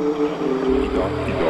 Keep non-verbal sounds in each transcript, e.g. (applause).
Idó, idó.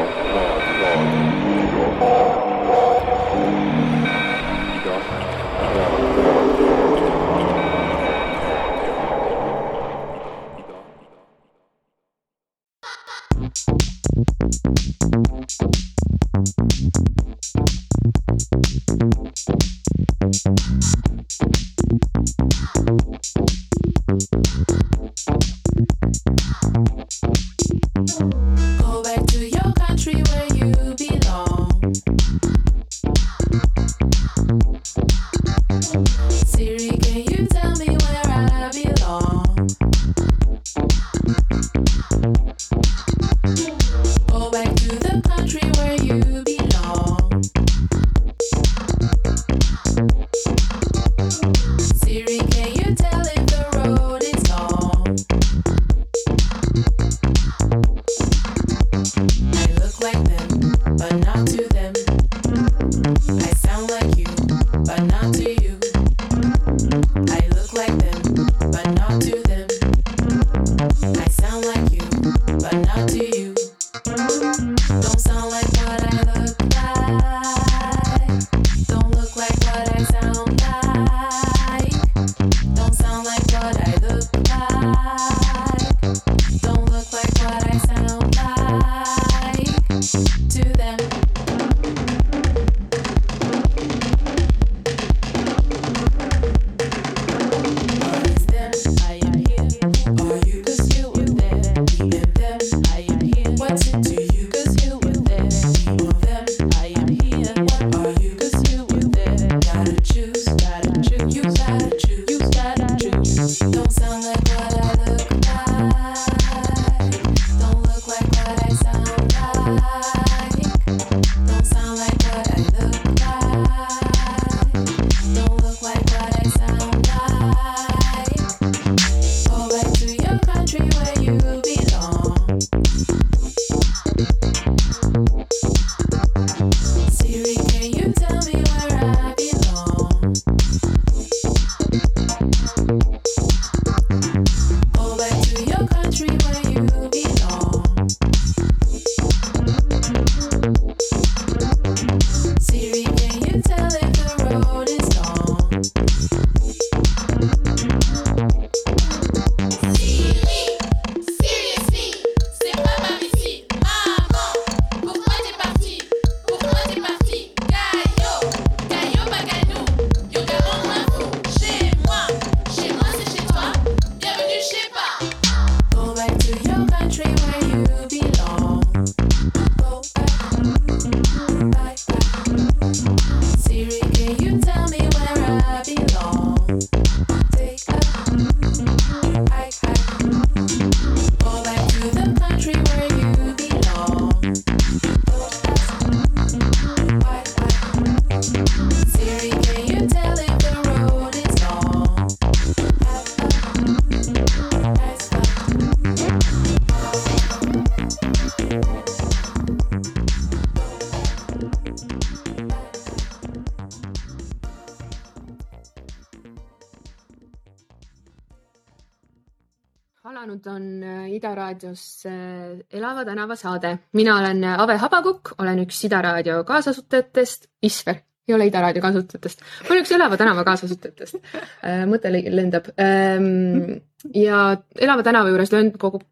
alanud on äh, Ida raadios äh, Elava tänava saade. mina olen äh, Ave Habakukk, olen üks Ida raadio kaasasutajatest, Isver ei ole Ida raadio kaasutajatest, ma olen üks Elava tänava kaasutajatest. Äh, mõte lendab. Ehm, ja Elava tänava juures löön kogu,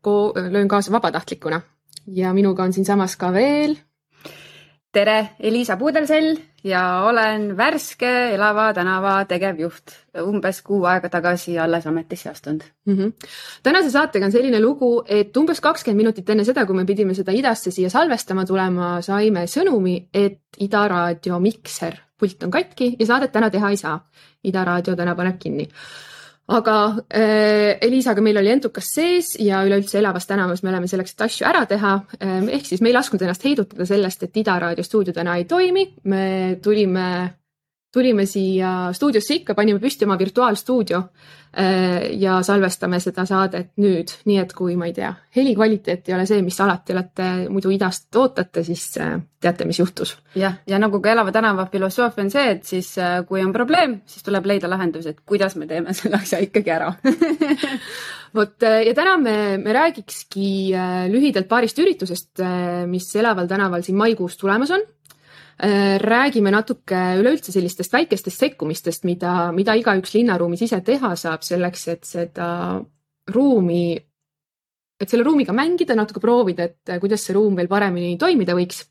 löön kaasa vabatahtlikuna ja minuga on siinsamas ka veel tere, Eliisa Puudelsell ja olen värske Elava tänava tegevjuht, umbes kuu aega tagasi alles ametisse astunud mm. -hmm. tänase saatega on selline lugu, et umbes kakskümmend minutit enne seda, kui me pidime seda idasse siia salvestama tulema, saime sõnumi, et Ida raadio mikser, pult on katki ja saadet täna teha ei saa. ida raadio täna paneb kinni aga äh, Eliisaga meil oli entukas sees ja üleüldse elavas tänavas me oleme selleks, et asju ära teha. Ähm, ehk siis me ei lasknud ennast heidutada sellest, et Ida raadio stuudio täna ei toimi. me tulime tulime siia stuudiosse ikka, panime püsti oma virtuaalstuudio äh, ja salvestame seda saadet nüüd, nii et kui ma ei tea, heli kvaliteet ei ole see, mis alati olete muidu idast ootate, siis äh, teate, mis juhtus. jah, ja nagu ka Elava tänava filosoofia on see, et siis äh, kui on probleem, siis tuleb leida lahendus, et kuidas me teeme (laughs) selle asja ikkagi ära. (laughs) Vot ja täna me, me räägikski lühidalt paarist üritusest, mis Elaval tänaval siin maikuus tulemas on räägime natuke üleüldse sellistest väikestest sekkumistest, mida, mida igaüks linnaruumis ise teha saab selleks, et seda ruumi, et selle ruumiga mängida, natuke proovida, et kuidas see ruum veel paremini toimida võiks.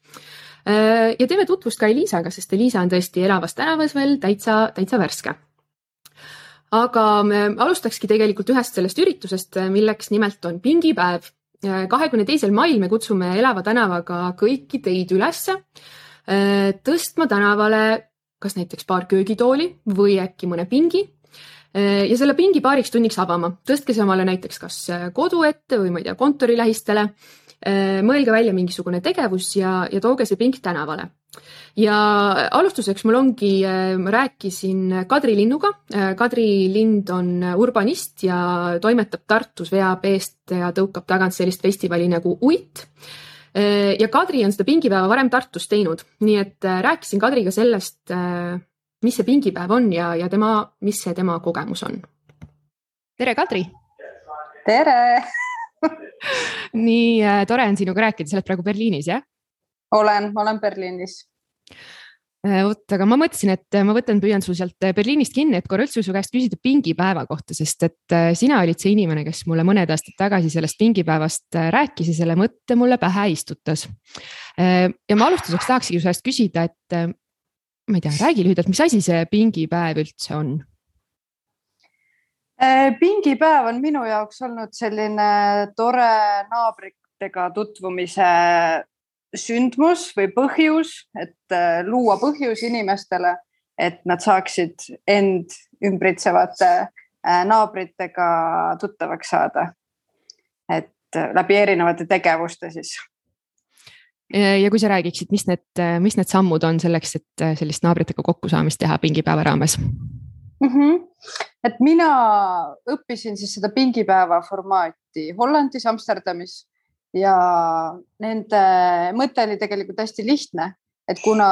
Äh, ja teeme tutvust ka Eliisaga, sest Eliisa on tõesti elavas tänavas veel täitsa, täitsa värske aga me alustakski tegelikult ühest sellest üritusest, milleks nimelt on pingipäev. kahekümne teisel mail me kutsume Elava tänavaga kõiki teid ülesse Äh, tõstma tänavale kas näiteks paar köögitooli või äkki mõne pingi äh, ja selle pingi paariks tunniks avama, tõstke see omale näiteks kas äh, kodu ette või ma ei tea, kontori lähistele. mõelge välja mingisugune tegevus ja, ja tooge see pink tänavale. ja alustuseks mul ongi, ma rääkisin Kadri Linnuga. Kadri Lind on urbanist ja toimetab Tartus, veab eest ja tõukab tagant sellist festivali nagu Uit Äh, ja Kadri on seda pingipäeva varem Tartus teinud, nii et äh, rääkisin Kadriga sellest, äh, mis see pingipäev on ja, ja tema, mis see tema kogemus on. tere, Kadri. tere (laughs) nii tore on sinuga rääkida, sa oled praegu Berliinis, jah? olen, olen Berliinis Äh, vot, aga ma mõtlesin, et äh, ma võtan, püüan sul sealt äh, Berliinist kinni, et korra üldse su käest küsida pingipäeva kohta, sest et sina olid see inimene, kes mulle mõned aastad tagasi sellest pingipäevast rääkis ja selle mõtte mulle pähe istutas. ja ma alustuseks tahakski su käest küsida, et ma ei tea, räägi lühidalt, mis asi see pingipäev üldse on? pingipäev on minu jaoks olnud selline tore naabritega tutvumise sündmus või põhjus, et äh, luua põhjus inimestele, et nad saaksid end ümbritsevate äh, naabritega tuttavaks saada. et äh, läbi erinevate tegevuste siis. ja kui sa räägiksid, mis need, mis need sammud on selleks, et sellist naabritega kokkusaamist teha pingipäeva raames mm? -hmm. et mina õppisin siis seda pingipäeva formaati Hollandis, Amsterdamis ja nende mõte oli tegelikult hästi lihtne, et kuna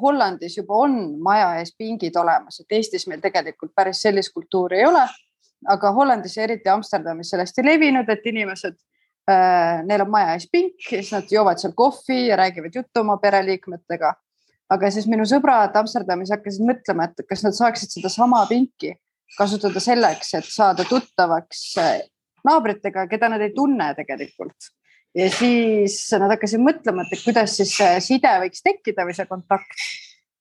Hollandis juba on maja ees pingid olemas, et Eestis meil tegelikult päris sellist kultuuri ei ole, aga Hollandis ja eriti Amsterdamis see on hästi levinud, et inimesed äh,, neil on maja ees pink ja siis nad joovad seal kohvi ja räägivad juttu oma pereliikmetega. aga siis minu sõbrad Amsterdamis hakkasid mõtlema, et kas nad saaksid sedasama pinki kasutada selleks, et saada tuttavaks äh, naabritega, keda nad ei tunne tegelikult ja siis nad hakkasid mõtlema, et kuidas siis see side võiks tekkida või see kontakt.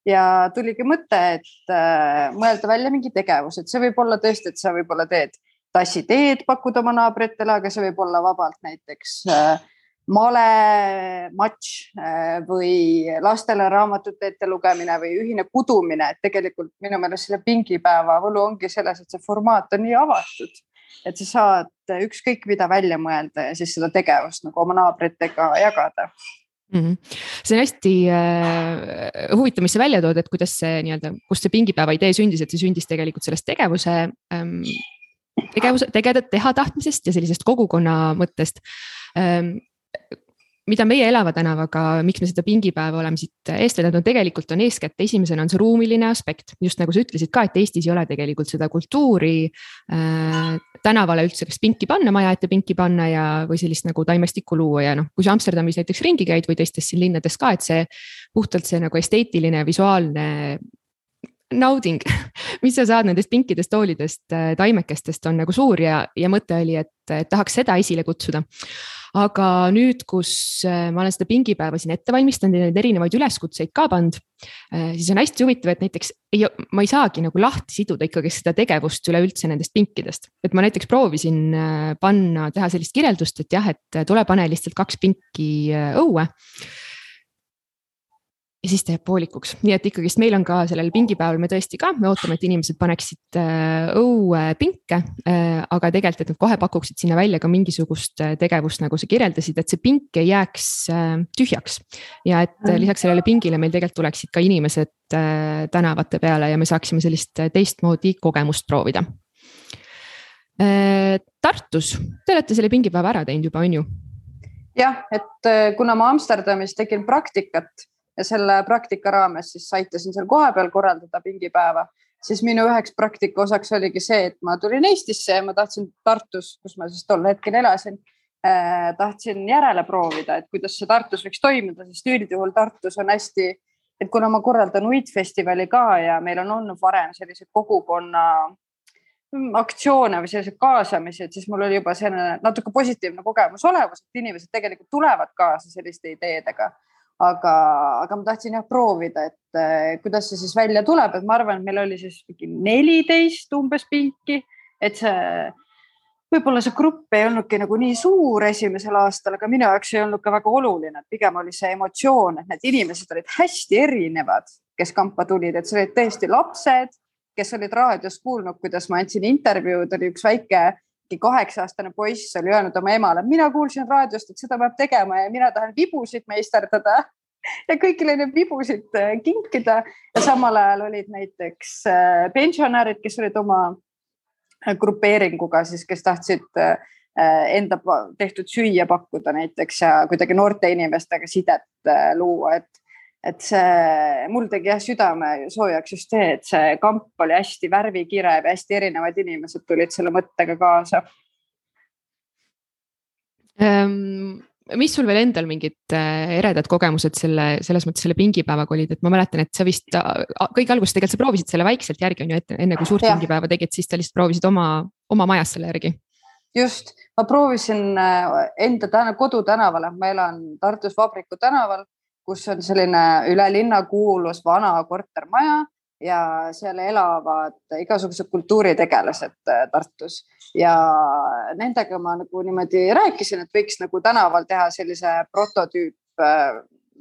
ja tuligi mõte, et äh, mõelda välja mingi tegevus, et see võib olla tõesti, et sa võib-olla teed tassiteed, pakud oma naabritele, aga see võib olla vabalt näiteks äh, malematš äh, või lastele raamatute ettelugemine või ühine kudumine, et tegelikult minu meelest selle pingipäeva võlu ongi selles, et see formaat on nii avatud et sa saad ükskõik mida välja mõelda ja siis seda tegevust nagu oma naabritega jagada mm. -hmm. see on hästi äh, huvitav, mis sa välja tood, et kuidas see nii-öelda, kust see pingipäeva idee sündis, et see sündis tegelikult sellest tegevuse ähm,, tegevuse, tegeda, teha tahtmisest ja sellisest kogukonna mõttest ähm, mida meie Elava tänavaga, miks me seda pingipäeva oleme siit eest vedanud, on tegelikult on eeskätt esimesena on see ruumiline aspekt, just nagu sa ütlesid ka, et Eestis ei ole tegelikult seda kultuuri äh, tänavale üldse kas pinki panna, maja ette pinki panna ja, või sellist nagu taimestikku luua ja noh, kui sa Amsterdamis näiteks ringi käid või teistes siin linnades ka, et see puhtalt see nagu esteetiline, visuaalne nauding, (laughs) mis sa saad nendest pinkidest toolidest, äh, taimekestest on nagu suur ja, ja mõte oli, et, et tahaks seda esile kutsuda aga nüüd, kus äh, ma olen seda pingipäeva siin ette valmistanud ja neid erinevaid üleskutseid ka pannud, äh, siis on hästi huvitav, et näiteks ei, ma ei saagi nagu lahti siduda ikkagi seda tegevust üleüldse nendest pinkidest. et ma näiteks proovisin äh, panna, teha sellist kirjeldust, et jah, et tule pane lihtsalt kaks pinki õue ja siis ta jääb poolikuks, nii et ikkagist meil on ka sellel pingipäeval me tõesti ka, me ootame, et inimesed paneksid äh, õue pinke äh,. aga tegelikult, et nad kohe pakuksid sinna välja ka mingisugust äh, tegevust, nagu sa kirjeldasid, et see pink ei jääks äh, tühjaks. ja et äh, lisaks sellele pingile meil tegelikult tuleksid ka inimesed äh, tänavate peale ja me saaksime sellist äh, teistmoodi kogemust proovida äh,. Tartus, te olete selle pingipäeva ära teinud juba, on ju? jah, et äh, kuna ma Amsterdamis tegin praktikat ja selle praktika raames siis aitasin seal kohapeal korraldada pingipäeva, siis minu üheks praktika osaks oligi see, et ma tulin Eestisse ja ma tahtsin Tartus, kus ma siis tol hetkel elasin eh,, tahtsin järele proovida, et kuidas see Tartus võiks toimuda, sest üldjuhul Tartus on hästi, et kuna ma korraldan uitfestivali ka ja meil on olnud varem selliseid kogukonna aktsioone või selliseid kaasamisi, et siis mul oli juba selline natuke positiivne kogemus olemas, et inimesed tegelikult tulevad kaasa selliste ideedega aga, aga ma tahtsin jah proovida, et äh, kuidas see siis välja tuleb, et ma arvan, et meil oli siis mingi neliteist umbes pinki, et see võib-olla see grupp ei olnudki nagu nii suur esimesel aastal, aga minu jaoks ei olnud ka väga oluline, pigem oli see emotsioon, et need inimesed olid hästi erinevad, kes kampa tulid, et see olid tõesti lapsed, kes olid raadios kuulnud, kuidas ma andsin intervjuud, oli üks väike kaheksa aastane poiss oli öelnud oma emale, mina kuulsin raadiost, et seda peab tegema ja mina tahan vibusid meisterdada. Ja kõigile neid vibusid äh, kinkida. Ja samal ajal olid näiteks äh, pensionärid, kes olid oma äh, grupeeringuga siis, kes tahtsid enda tehtud süüa pakkuda näiteks ja kuidagi noorte inimestega sidet luua, et et see, mul tegi jah südame soojaks just see, et see kamp oli hästi värvikirev ja hästi erinevad inimesed tulid selle mõttega kaasa. Ähm,. mis sul veel endal mingid äh, eredad kogemused selle, selles mõttes selle pingipäevaga olid, et ma mäletan, et sa vist kõige alguses tegelikult sa proovisid selle vaikselt järgi on ju, et enne kui suurt ja. pingipäeva tegid, siis sa lihtsalt proovisid oma, oma majas selle järgi. Just, ma proovisin äh, enda täna, kodutänavale, ma elan Tartus Vabriku tänaval kus on selline üle linna kuulus vana kortermaja ja seal elavad igasugused kultuuritegelased äh, Tartus. Ja nendega ma nagu niimoodi rääkisin, et võiks nagu tänaval teha sellise prototüüp äh,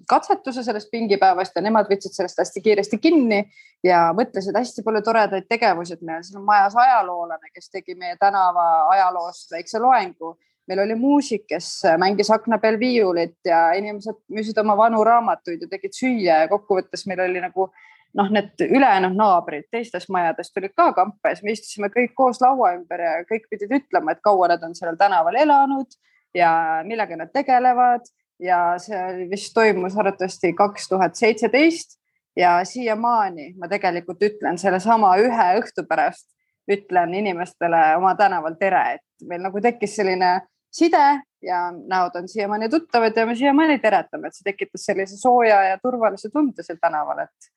katsetuse sellest pingipäevast ja nemad võtsid sellest hästi kiiresti kinni ja mõtlesid hästi palju toredaid tegevusi, et meil on siin majas ajaloolane, kes tegi meie tänava ajaloost väikse loengu meil oli muusik, kes mängis akna peal viiulit ja inimesed müüsid oma vanu raamatuid ja tegid süüa ja kokkuvõttes meil oli nagu noh, need ülejäänud naabrid teistest majadest tulid ka kampa ja siis me istusime kõik koos laua ümber ja kõik pidid ütlema, et kaua nad on sellel tänaval elanud ja millega nad tegelevad. Ja see vist toimus arvatavasti kaks tuhat seitseteist ja siiamaani ma tegelikult ütlen sellesama ühe õhtu pärast ütlen inimestele oma tänaval tere, et meil nagu tekkis selline side ja näod on siiamaani tuttavad ja me siiamaani teretame, et see tekitas sellise sooja ja turvalise tunde seal tänaval, et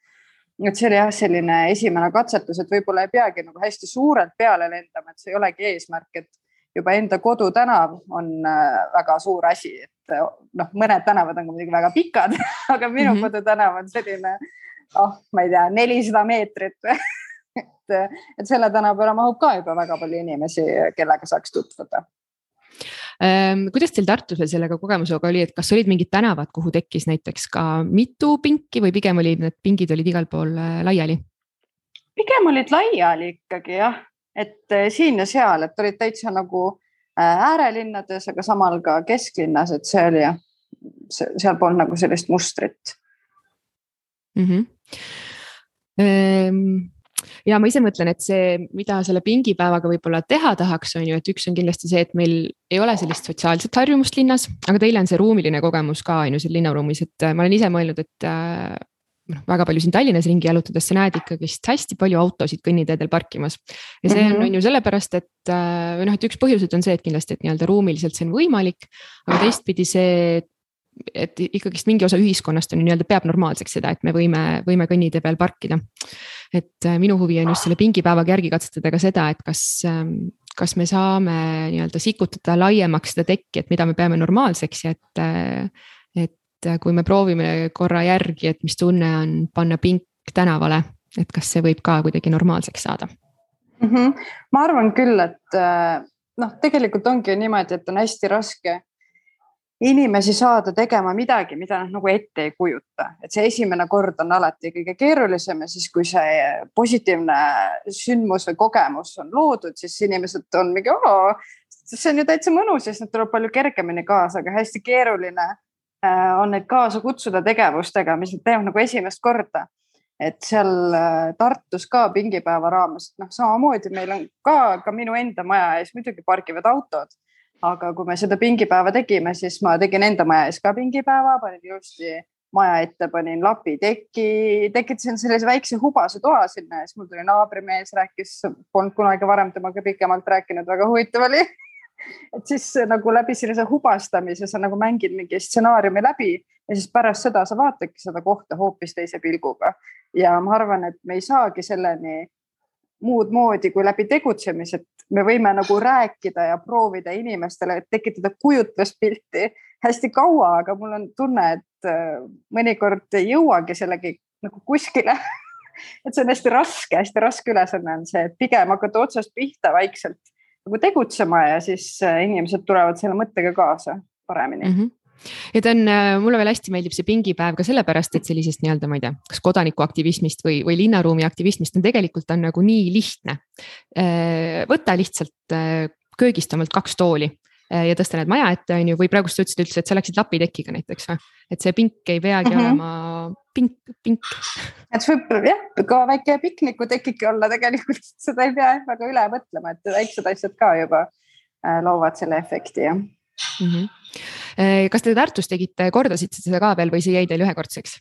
et see oli jah, selline esimene katsetus, et võib-olla ei peagi nagu hästi suurelt peale lendama, et see ei olegi eesmärk, et juba enda kodutänav on äh, väga suur asi, et äh, noh, mõned tänavad on muidugi väga pikad (laughs) aga minu mm -hmm. kodutänav on selline, oh, ma ei tea, nelisada meetrit (laughs) et, et selle tänava peale mahub ka juba väga palju inimesi, kellega saaks tutvuda kuidas teil Tartus veel sellega kogemusega oli, et kas olid mingid tänavad, kuhu tekkis näiteks ka mitu pinki või pigem olid need pingid olid igal pool äh, laiali? pigem olid laiali ikkagi jah, et äh, siin ja seal, et olid täitsa nagu äh, äärelinnades, aga samal ka kesklinnas, et see oli jah, seal polnud nagu sellist mustrit mm. -hmm. Ehm ja ma ise mõtlen, et see, mida selle pingipäevaga võib-olla teha tahaks, on ju, et üks on kindlasti see, et meil ei ole sellist sotsiaalset harjumust linnas, aga teil on see ruumiline kogemus ka on ju seal linnaruumis, et äh, ma olen ise mõelnud, et äh, noh, väga palju siin Tallinnas ringi jalutades sa näed ikkagist hästi palju autosid kõnniteedel parkimas. ja see on, mhm. on ju sellepärast, et äh, või noh, et üks põhjuseid on see, et kindlasti, et nii-öelda ruumiliselt see on võimalik, aga teistpidi see et ikkagist mingi osa ühiskonnast on nii-öelda peab normaalseks seda, et me võime, võime kõnnitee peal parkida et äh, minu huvi on just selle pingipäevaga järgi katsetada ka seda, et kas, ähm, kas me saame nii-öelda sikutada laiemaks seda tekki, et mida me peame normaalseks ja et, äh, et kui me proovime korra järgi, et mis tunne on panna pink tänavale, et kas see võib ka kuidagi normaalseks saada mm? -hmm. ma arvan küll, et äh, noh, tegelikult ongi niimoodi, et on hästi raske inimesi saada tegema midagi, mida nad nagu ette ei kujuta, et see esimene kord on alati kõige keerulisem ja siis, kui see positiivne sündmus või kogemus on loodud, siis inimesed on mingi, see on ju täitsa mõnus ja siis nad tulevad palju kergemini kaasa, aga hästi keeruline äh, on neid kaasa kutsuda tegevustega, mis nad teevad nagu esimest korda. et seal äh, Tartus ka pingipäeva raames, noh, samamoodi meil on ka, ka minu enda maja ees muidugi pargivad autod aga kui me seda pingipäeva tegime, siis ma tegin enda maja ees ka pingipäeva, panin ilusti maja ette, panin lapiteki, tekitasin sellise väikse hubase toa sinna ja siis mul tuli naabrimees, rääkis, polnud kunagi varem temaga pikemalt rääkinud, väga huvitav oli (laughs) et siis nagu läbi sellise hubastamise sa nagu mängid mingi stsenaariumi läbi ja siis pärast seda sa vaatadki seda kohta hoopis teise pilguga. ja ma arvan, et me ei saagi selleni muud moodi kui läbi tegutsemise, et me võime nagu rääkida ja proovida inimestele tekitada kujutluspilti hästi kaua, aga mul on tunne, et äh, mõnikord ei jõuagi sellegi nagu kuskile (laughs) et see on hästi raske, hästi raske ülesanne on see, et pigem hakata otsast pihta vaikselt nagu tegutsema ja siis äh, inimesed tulevad selle mõttega kaasa paremini mm. -hmm ja ta on, äh, mulle veel hästi meeldib see pingipäev ka sellepärast, et sellisest nii-öelda, ma ei tea, kas kodanikuaktivismist või, või linnaruumi aktivismist on tegelikult on nagu nii lihtne. Äh, võta lihtsalt äh, köögist omalt kaks tooli ja tõsta need maja ette, on ju, või praegust sa ütlesid üldse, et sa läksid lapitekiga näiteks või? et see pink ei peagi mm -hmm. olema pink, pink. et võib jah, ka väike piknikutekike olla tegelikult, seda ei pea väga üle mõtlema, et väiksed asjad ka juba loovad selle efekti jah mm. -hmm. kas te Tartus tegite, kordasite seda ka veel või see jäi teil ühekordseks?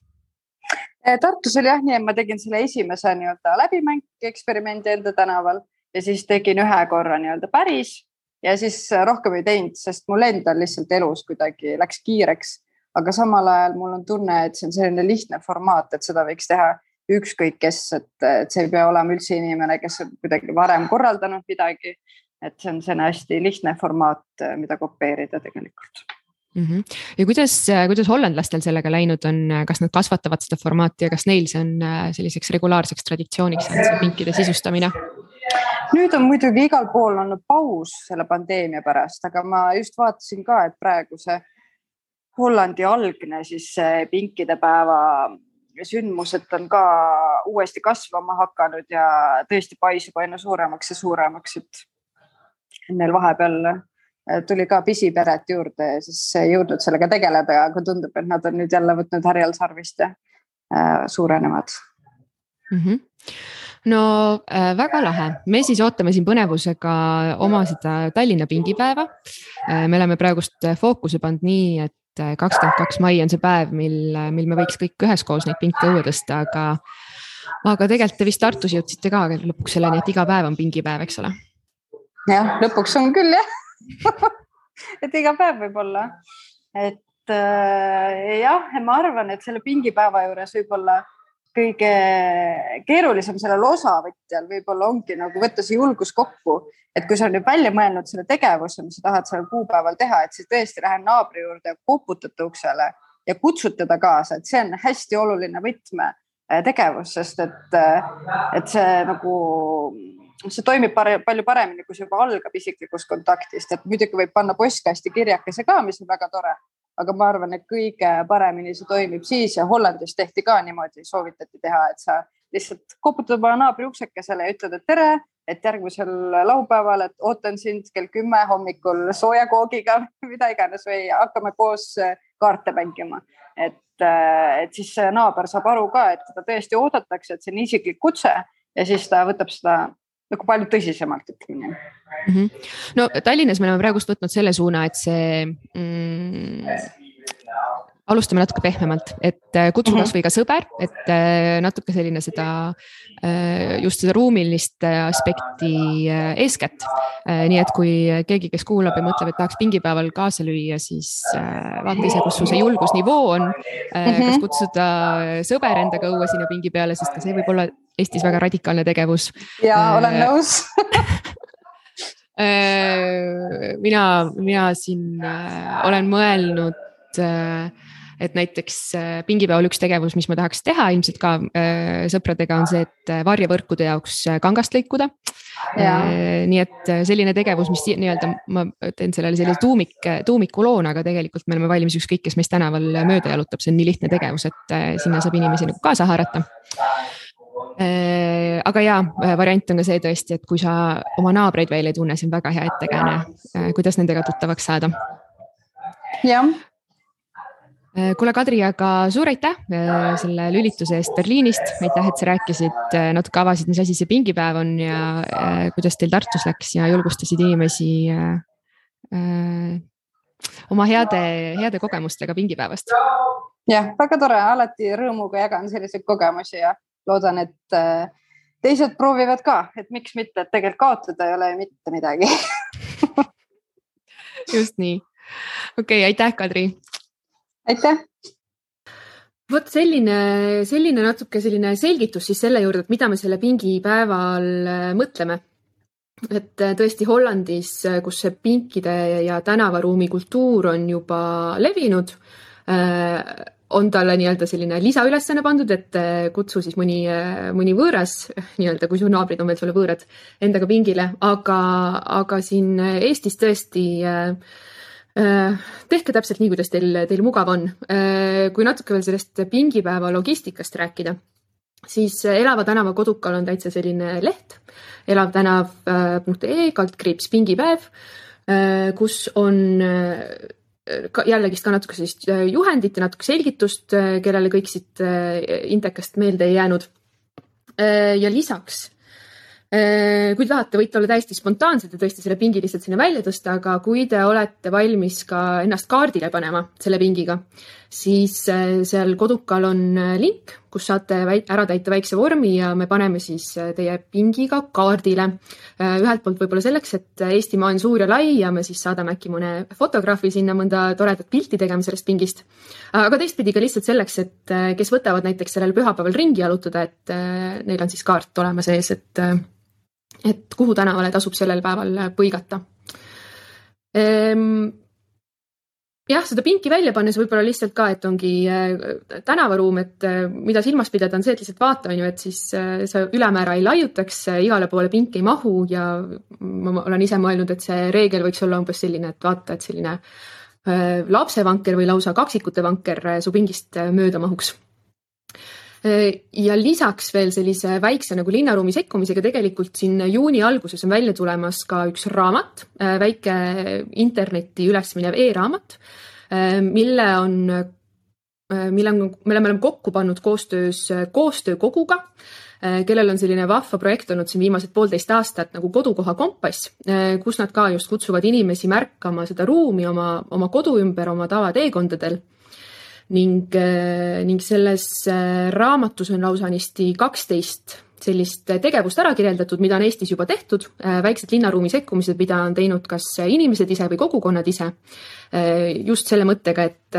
Eh, Tartus oli jah nii, et ma tegin selle esimese nii-öelda läbimängi eksperimendi enda tänaval ja siis tegin ühe korra nii-öelda päris ja siis rohkem ei teinud, sest mul endal lihtsalt elus kuidagi läks kiireks. aga samal ajal mul on tunne, et see on selline lihtne formaat, et seda võiks teha ükskõik kes, et, et see ei pea olema üldse inimene, kes on kuidagi varem korraldanud midagi et see on selline hästi lihtne formaat, mida kopeerida tegelikult mm. -hmm. ja kuidas, kuidas hollandlastel sellega läinud on, kas nad kasvatavad seda formaati ja kas neil see on äh, selliseks regulaarseks traditsiooniks see pinkide sisustamine? nüüd on muidugi igal pool olnud paus selle pandeemia pärast, aga ma just vaatasin ka, et praegu see Hollandi algne siis pinkide päeva sündmused on ka uuesti kasvama hakanud ja tõesti paisub aina suuremaks ja suuremaks, et neil vahepeal äh, tuli ka pisiperet juurde ja siis ei jõudnud sellega tegeleda, aga tundub, et nad on nüüd jälle võtnud härjal sarvist ja äh, suurenevad. Mm. -hmm no äh, väga lahe, me siis ootame siin põnevusega oma seda Tallinna pingipäeva. Me oleme praegust fookuse pannud nii, et kakskümmend kaks mai on see päev, mil, mil me võiks kõik üheskoos neid pinke õue tõsta, aga, aga tegelikult te vist Tartus jõudsite ka lõpuks selleni, et iga päev on pingipäev, eks ole jah, lõpuks on küll jah. (laughs) Et iga päev võib olla, et äh, jah, ma arvan, et selle pingipäeva juures võib-olla kõige keerulisem sellel osavõtjal võib-olla ongi nagu võtta see julgus kokku, et kui sa oled nüüd välja mõelnud selle tegevuse, mis sa tahad sellel kuupäeval teha, et siis tõesti lähen naabri juurde ja koputate uksele ja kutsud teda kaasa, et see on hästi oluline võtmetegevus, sest et, et see nagu see toimib pare, palju paremini, kui see juba algab isiklikust kontaktist, et muidugi võib panna postkasti kirjakese ka, mis on väga tore. aga ma arvan, et kõige paremini see toimib siis ja Hollandis tehti ka niimoodi, soovitati teha, et sa lihtsalt koputad oma naabri uksekesele ja ütled, et tere, et järgmisel laupäeval, et ootan sind kell kümme hommikul sooja koogiga, (laughs) mida iganes või hakkame koos kaarte mängima. et, et siis naaber saab aru ka, et teda tõesti oodatakse, et see on isiklik kutse ja siis ta võtab seda nagu palju tõsisemalt, ütleme nii mm. -hmm. no Tallinnas me oleme praegust võtnud selle suuna, et see mm, alustame natuke pehmemalt, et äh, kutsu mhm. kasvõi ka sõber, et äh, natuke selline seda, äh, just seda ruumilist aspekti eeskätt. nii et kui keegi, kes kuulab ja mõtleb, et tahaks pingipäeval kaasa lüüa, siis vaata ise, kus sul see julgusnivoo on. kas mhm. kutsuda sõber endaga õue sinna pingi peale, sest ka see võib olla Eestis väga radikaalne tegevus. ja olen nõus (laughs) mina, mina siin olen mõelnud et näiteks äh, pingipäeval üks tegevus, mis ma tahaks teha ilmselt ka äh, sõpradega on see, et äh, varjevõrkude jaoks kangast lõikuda. Jaa. nii et selline tegevus, mis nii-öelda ma teen sellele sellise tuumik, tuumikuloona, aga tegelikult me oleme valmis ükskõik, kes meist tänaval mööda jalutab, see on nii lihtne tegevus, et sinna saab inimesi nagu kaasa haarata aga jaa, variant on ka see tõesti, et kui sa oma naabreid veel ei tunne, see on väga hea ettekääne, kuidas nendega tuttavaks saada. jah, kuule, Kadri, aga suur aitäh äh, selle lülituse eest Berliinist, aitäh, et sa rääkisid, natuke avasid, mis asi see pingipäev on ja kuidas teil Tartus läks ja julgustasid inimesi oma heade, heade kogemustega pingipäevast. jah, väga tore, alati rõõmuga jagan selliseid kogemusi ja loodan, et teised proovivad ka, et miks mitte, et tegelikult kaotada ei ole ju mitte midagi. (laughs) just nii. okei okay,, aitäh, Kadri. aitäh. vot selline, selline natuke selline selgitus siis selle juurde, et mida me selle pingipäeval äh, mõtleme. et äh, tõesti Hollandis, kus see pinkide ja tänavaruumi kultuur on juba levinud, on talle nii-öelda selline lisaülesanne pandud, et äh, kutsu siis mõni, mõni võõras (laughs) nii-öelda, kui su naabrid on veel sulle võõrad, endaga pingile, aga, aga siin Eestis tõesti äh, äh, tehke täpselt nii, kuidas teil, teil mugav on. kui natuke veel sellest pingipäeva logistikast rääkida, siis Elava tänava kodukal on täitsa selline leht, elavtänav.ee kaldkriips pingipäev, kus on äh, ka natuke sellist äh, juhendit ja natuke selgitust, kellele kõik siit äh, intekast meelde ei jäänud. ja lisaks, kui te tahate, võite olla täiesti spontaansed ja tõesti selle pingi lihtsalt sinna välja tõsta, aga kui te olete valmis ka ennast kaardile panema selle pingiga, siis äh, seal kodukal on äh, link, kus saate ära täita väikse vormi ja me paneme siis äh, teie pingiga kaardile. ühelt poolt võib-olla selleks, et Eestimaa on suur ja lai ja me siis saadame äkki mõne fotograafi sinna mõnda toredat pilti tegema sellest pingist. aga teistpidi ka lihtsalt selleks, et äh, kes võtavad näiteks sellel pühapäeval ringi jalutada, et äh, neil on siis kaart olemas ees, et äh, et kuhu tänavale tasub sellel päeval põigata. Ehm, jah, seda pinki välja pannes võib-olla lihtsalt ka, et ongi äh, tänavaruum, et äh, mida silmas pidada, on see, et lihtsalt vaata, on ju, et siis äh, sa ülemäära ei laiutaks, igale poole pink ei mahu ja ma olen ise mõelnud, et see reegel võiks olla umbes selline, et vaata, et selline äh, lapsevanker või lausa kaksikute vanker äh, su pingist äh, mööda mahuks ja lisaks veel sellise väikse nagu linnaruumi sekkumisega tegelikult siin juuni alguses on välja tulemas ka üks raamat, väike internetti üles minev e-raamat, mille on, mille on, mille me oleme kokku pannud koostöös Koostöökoguga, kellel on selline vahva projekt olnud siin viimased poolteist aastat nagu kodukoha kompass, kus nad ka just kutsuvad inimesi märkama seda ruumi oma, oma kodu ümber, oma tavateekondadel ning, ning selles äh, raamatus on lausaanisti kaksteist sellist tegevust ära kirjeldatud, mida on Eestis juba tehtud, väiksed linnaruumi sekkumised, mida on teinud kas inimesed ise või kogukonnad ise. just selle mõttega, et,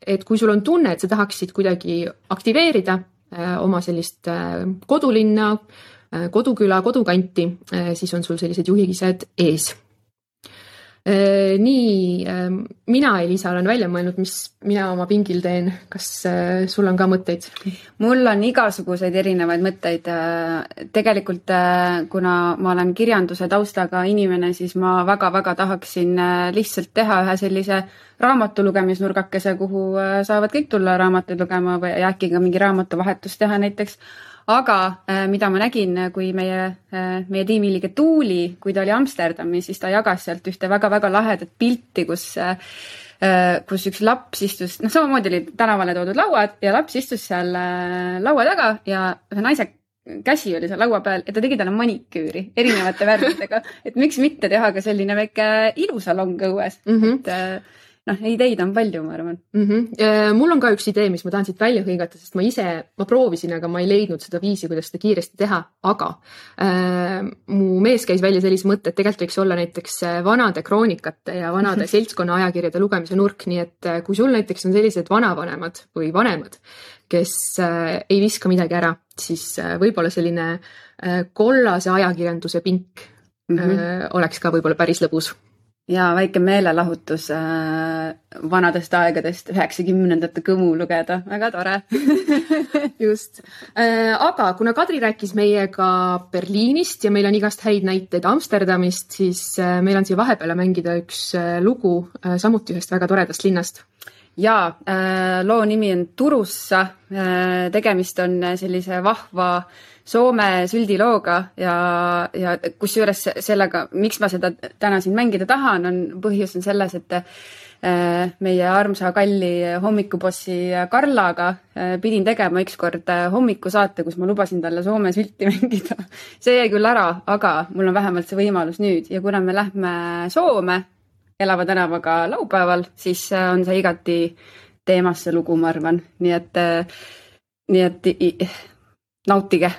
et kui sul on tunne, et sa tahaksid kuidagi aktiveerida äh, oma sellist äh, kodulinna, koduküla, kodukanti, siis on sul sellised juhised ees nii mina, Elisa, olen välja mõelnud, mis mina oma pingil teen. kas äh, sul on ka mõtteid? mul on igasuguseid erinevaid mõtteid. tegelikult äh, kuna ma olen kirjanduse taustaga inimene, siis ma väga-väga tahaksin äh, lihtsalt teha ühe sellise raamatu lugemisnurgakese, kuhu äh, saavad kõik tulla raamatuid lugema või äkki ka mingi raamatuvahetus teha näiteks. Aga äh, mida ma nägin, kui meie, meie tiimiliige Tuuli, kui ta oli Amsterdamis, siis ta jagas sealt ühte väga-väga lahedat pilti, kus äh, kus üks laps istus, noh, samamoodi olid tänavale toodud lauad ja laps istus seal äh, laua taga ja ühe naise käsi oli seal laua peal ja ta tegi talle maniküüri erinevate värvidega, (laughs) et miks mitte teha ka selline väike ilusalong õues mm. -hmm. et äh, noh, ideid on palju, ma arvan. Mm -hmm. mul on ka üks idee, mis ma tahan siit välja hõigata, sest ma ise, ma proovisin, aga ma ei leidnud seda viisi, kuidas seda kiiresti teha, aga äh, mu mees käis välja sellise mõtte, et tegelikult võiks olla näiteks vanade kroonikate ja vanade (laughs) seltskonna ajakirjade lugemise nurk, nii et äh, kui sul näiteks on sellised vanavanemad või vanemad, kes äh, ei viska midagi ära, siis äh, võib-olla selline äh, kollase ajakirjanduse pink mm -hmm. äh, oleks ka võib-olla päris lõbus ja väike meelelahutus äh, vanadest aegadest, üheksakümnendate kõmu lugeda, väga tore (laughs) just äh,, aga kuna Kadri rääkis meiega Berliinist ja meil on igast häid näiteid Amsterdamist, siis äh, meil on siia vahepeale mängida üks äh, lugu äh, samuti ühest väga toredast linnast. ja äh, loo nimi on Turussa äh,. tegemist on sellise vahva Soome süldilooga ja, ja kusjuures sellega, miks ma seda täna siin mängida tahan, on põhjus on selles, et äh, meie armsa kalli hommikubossi Karlaga äh, pidin tegema ükskord äh, hommikusaate, kus ma lubasin talle Soome sülti (laughs) mängida. see jäi küll ära, aga mul on vähemalt see võimalus nüüd ja kuna me lähme Soome Elava tänavaga laupäeval, siis on see igati teemasse lugu, ma arvan, nii et, nii et nautige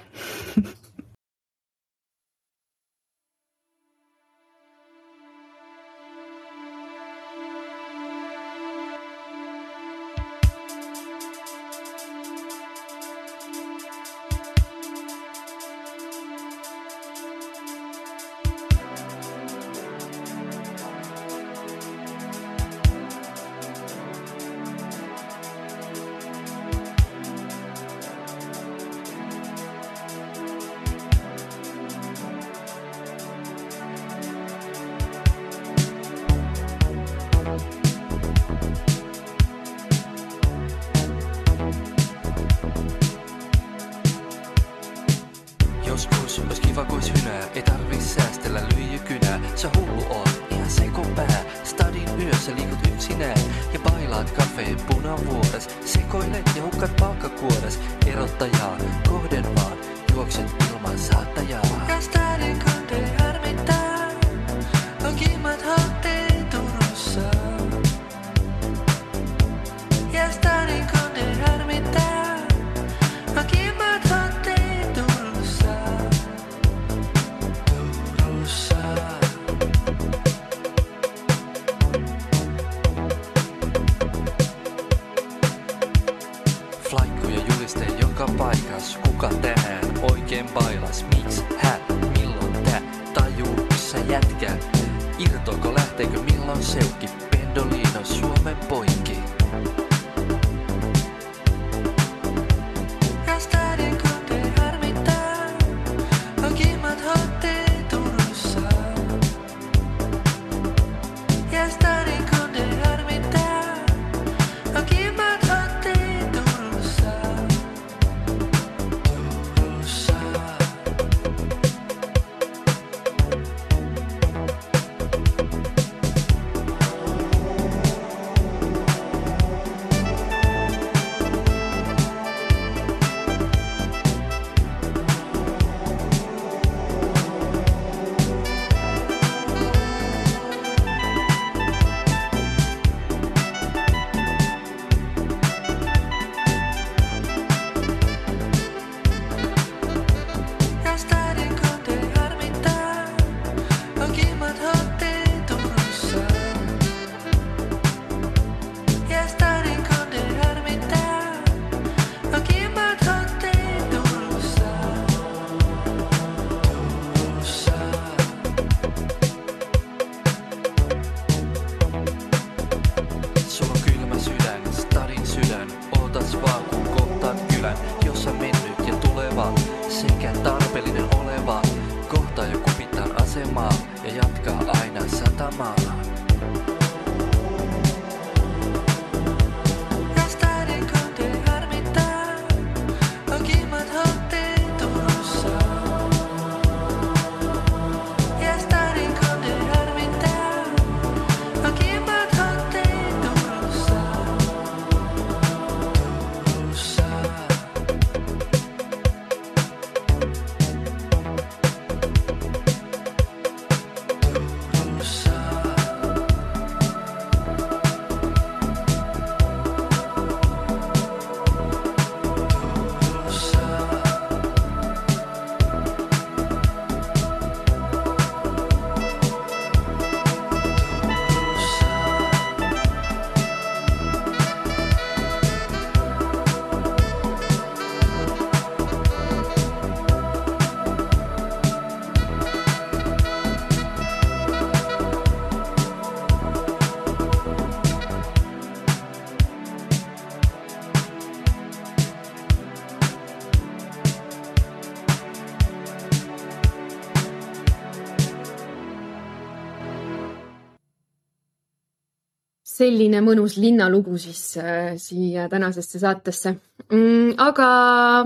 selline mõnus linnalugu siis äh, siia tänasesse saatesse mm,. aga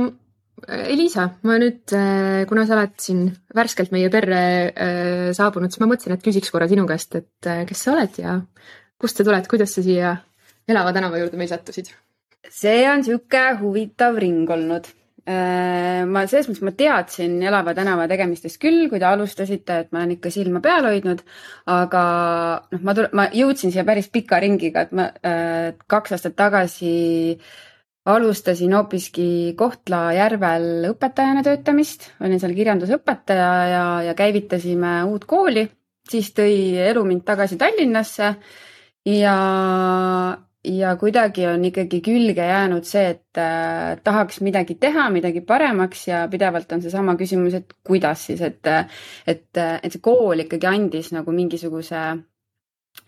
äh, Elisa, ma nüüd, kuna sa oled siin värskelt meie perre äh, saabunud, siis ma mõtlesin, et küsiks korra sinu käest, et äh, kes sa oled ja kust sa tuled, kuidas sa siia elava tänava juurde meil sattusid? see on sihuke huvitav ring olnud. Äh, ma selles mõttes, ma teadsin Elava tänava tegemistest küll, kui te alustasite, et ma olen ikka silma peal hoidnud, aga noh, ma, ma jõudsin siia päris pika ringiga, et ma äh, kaks aastat tagasi alustasin hoopiski Kohtla-Järvel õpetajana töötamist, olin seal kirjandusõpetaja ja, ja käivitasime uut kooli, siis tõi elu mind tagasi Tallinnasse ja, ja kuidagi on ikkagi külge jäänud see, et äh, tahaks midagi teha, midagi paremaks ja pidevalt on seesama küsimus, et kuidas siis, et, et, et see kool ikkagi andis nagu mingisuguse,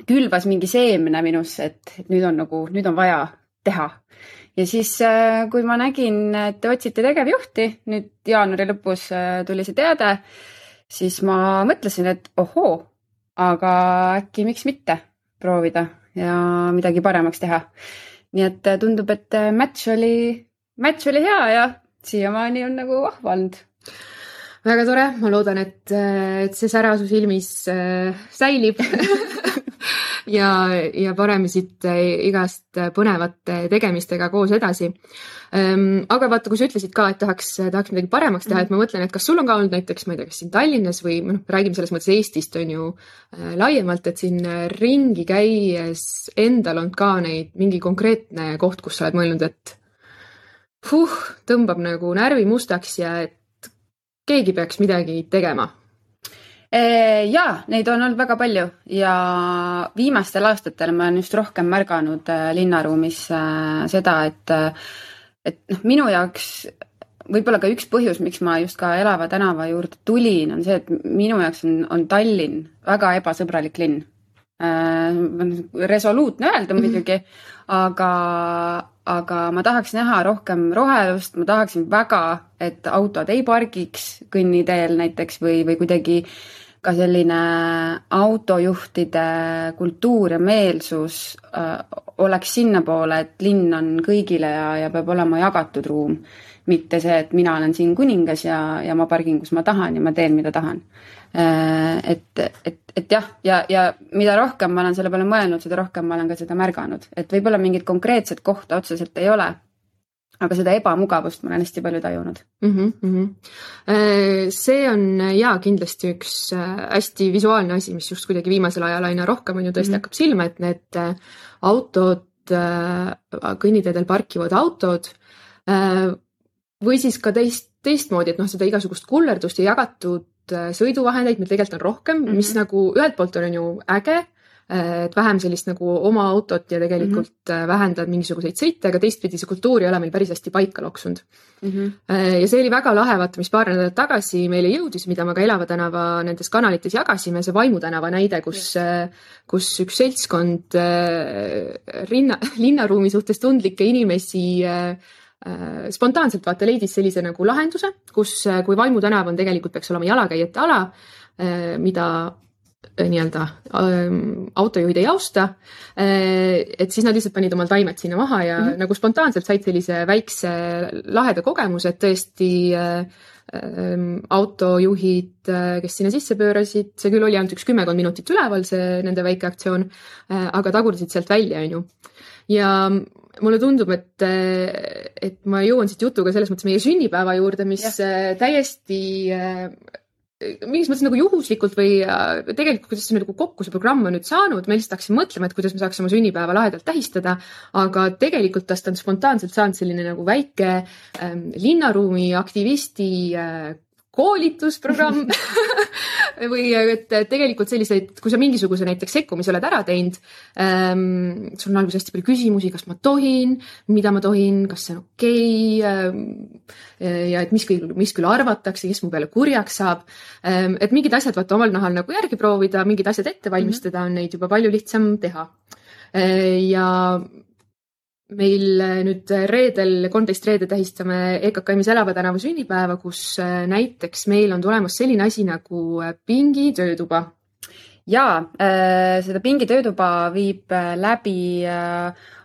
külvas mingi seemne minusse, et, nüüd on nagu, nüüd on vaja teha. ja siis, äh, kui ma nägin, et te otsite tegevjuhti, nüüd jaanuari lõpus äh, tuli see teade, siis ma mõtlesin, et ohoo, aga äkki miks mitte proovida ja midagi paremaks teha. nii et äh, tundub, et äh, match oli, match oli hea ja siiamaani on nagu vahva olnud. väga tore, ma loodan, et, äh, et see sära su silmis äh, säilib (laughs) ja, ja paneme siit igast põnevate tegemistega koos edasi. Aga vaata, kui sa ütlesid ka, et tahaks, tahaks midagi paremaks teha, et ma mõtlen, et kas sul on ka olnud näiteks, ma ei tea, kas siin Tallinnas või noh, räägime selles mõttes Eestist on ju äh, laiemalt, et siin ringi käies endal on ka neid mingi konkreetne koht, kus sa oled mõelnud, et huh, tõmbab nagu närvi mustaks ja et keegi peaks midagi tegema? Ja neid on olnud väga palju ja viimastel aastatel ma olen just rohkem märganud äh, linnaruumis äh, seda, et, äh, et noh, minu jaoks võib-olla ka üks põhjus, miks ma just ka Elava tänava juurde tulin, on see, et minu jaoks on, on Tallinn väga ebasõbralik linn. resoluutne öelda muidugi, aga, aga ma tahaks näha rohkem rohelust, ma tahaksin väga, et autod ei pargiks kõnniteel näiteks või, või kuidagi äh, ka selline autojuhtide kultuur ja meelsus äh, oleks sinnapoole, et linn on kõigile ja, ja peab olema jagatud ruum. mitte see, et mina olen siin kuningas ja, ja ma pargin, kus ma tahan ja ma teen, mida tahan äh,. et, et, et jah, ja, ja mida rohkem ma olen selle peale mõelnud, seda rohkem ma olen ka seda märganud, et võib-olla mingit konkreetset kohta otseselt ei ole aga seda ebamugavust ma olen hästi palju tajunud mm. -hmm. see on ja kindlasti üks äh, hästi visuaalne asi, mis just kuidagi viimasel ajal aina rohkem on ju tõesti mm -hmm. hakkab silma, et need äh, autod, kõnniteedel parkivad autod või siis ka teist, teistmoodi, et noh, seda igasugust kullerdust ja jagatud sõiduvahendeid meil tegelikult on rohkem mm, -hmm. mis nagu ühelt poolt on ju äge et vähem sellist nagu oma autot ja tegelikult mm -hmm. vähendada mingisuguseid sõite, aga teistpidi see kultuur ei ole meil päris hästi paika loksunud mm. -hmm. ja see oli väga lahe, vaata, mis paar nädalat tagasi meile jõudis, mida me ka Elava tänava nendes kanalites jagasime, see Vaimu tänava näide, kus yes., kus üks seltskond rinna, (laughs) linnaruumi suhtes tundlikke inimesi spontaanselt vaata leidis sellise nagu lahenduse, kus, kui Vaimu tänav on tegelikult peaks olema jalakäijate ala, mida Äh, nii-öelda ähm, autojuhid ei austa. Äh, et siis nad lihtsalt panid omal taimed sinna maha ja mm -hmm. nagu spontaanselt said sellise väikse laheda kogemuse, et tõesti äh, ähm, autojuhid, kes sinna sisse pöörasid, see küll oli ainult üks kümmekond minutit üleval, see nende väike aktsioon, aga tagurdasid sealt välja, on ju. ja mulle tundub, et, et ma jõuan siit jutuga selles mõttes meie sünnipäeva juurde, mis ja. täiesti mingis mõttes nagu juhuslikult või äh, tegelikult, kuidas see nagu kokku see programm on nüüd saanud, me lihtsalt hakkasime mõtlema, et kuidas me saaks oma sünnipäeva lahedalt tähistada, aga tegelikult tast on spontaanselt saanud selline nagu väike ähm, linnaruumi aktivisti äh, koolitusprogramm (laughs) või et tegelikult selliseid, kui sa mingisuguse näiteks sekkumise oled ära teinud ähm,, sul on alguses hästi palju küsimusi, kas ma tohin, mida ma tohin, kas see on okei okay, ähm, ja et mis küll, mis küll arvatakse, kes mu peale kurjaks saab ähm,. et mingid asjad vaata omal nahal nagu järgi proovida, mingid asjad ette valmistada mm, -hmm. on neid juba palju lihtsam teha äh,. ja meil äh, nüüd äh, reedel, kolmteist reede tähistame EKKM-is Elava tänava sünnipäeva, kus äh, näiteks meil on tulemas selline asi nagu Pingi töötuba. ja seda Pingi töötuba viib läbi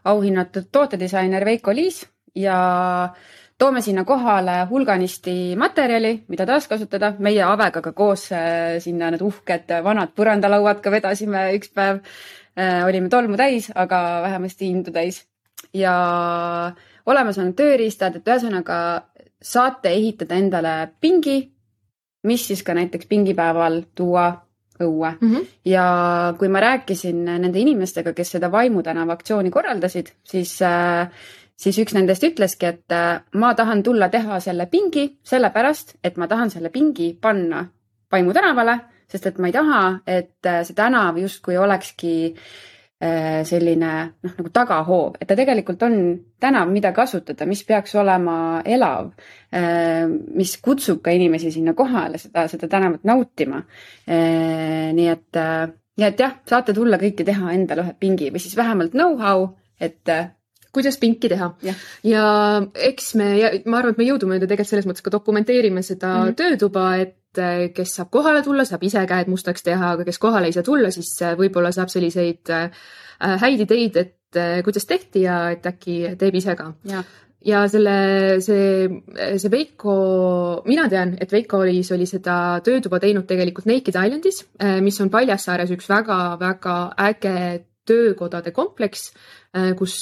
auhinnatud tootedisainer Veiko Liis ja toome sinna kohale hulganisti materjali, mida taaskasutada. meie Avega ka koos sinna need uhked vanad põrandalauad ka vedasime üks päev olime tolmu täis, aga vähemasti indu täis ja olemas on tööriistad, et ühesõnaga saate ehitada endale pingi, mis siis ka näiteks pingipäeval tuua õue mm. -hmm. ja kui ma rääkisin nende inimestega, kes seda Vaimu tänava aktsiooni korraldasid, siis äh, siis üks nendest ütleski, et äh, ma tahan tulla teha selle pingi sellepärast, et ma tahan selle pingi panna Vaimu tänavale, sest et ma ei taha, et äh, see tänav justkui olekski äh, selline noh, nagu tagahoov, et ta tegelikult on tänav, mida kasutada, mis peaks olema elav, mis kutsub ka inimesi sinna kohale seda, seda tänavat nautima. nii et, ja et jah, saate tulla kõike teha endale ühe pingi või siis vähemalt know-how, et kuidas pinki teha Jah. ja eks me, ma arvan, et me jõudumööda tegelikult selles mõttes ka dokumenteerime seda mm. -hmm. töötuba, et eh, kes saab kohale tulla, saab ise käed mustaks teha, aga kes kohale ei saa tulla, siis eh, võib-olla saab selliseid eh, häid ideid, et kuidas tehti ja et äkki teeb ise ka. ja ja selle, see, see Veiko, mina tean, et Veiko Liis oli seda töötuba teinud tegelikult Naked Islandis, mis on Paljassaares üks väga-väga äge töökodade kompleks, kus,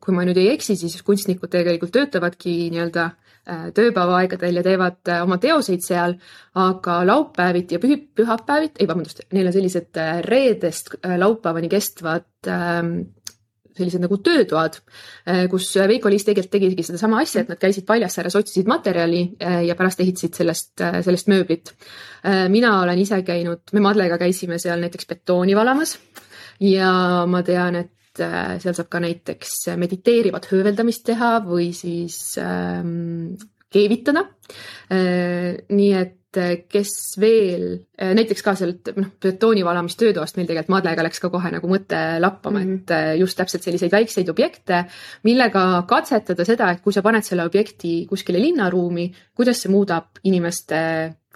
kui ma nüüd ei eksi, siis kunstnikud tegelikult töötavadki nii-öelda äh, tööpäevaaegadel ja teevad äh, oma teoseid seal, aga laupäeviti ja pühi, pühapäeviti, ei vabandust, neil on sellised äh, reedest äh, laupäevani kestvad ähm, sellised nagu töötoad, kus Veiko Liis tegelikult tegigi sedasama asja, et nad käisid Paljassaare, otsisid materjali ja pärast ehitasid sellest, sellest mööblit. mina olen ise käinud, me Madlega käisime seal näiteks betooni valamas ja ma tean, et seal saab ka näiteks mediteerivat hööveldamist teha või siis ähm, keevitada äh,. nii et kes veel, näiteks ka sealt noh, betooni valamistöötoast meil tegelikult Madlega läks ka kohe nagu mõte lappama mm, -hmm. et just täpselt selliseid väikseid objekte, millega katsetada seda, et kui sa paned selle objekti kuskile linnaruumi, kuidas see muudab inimeste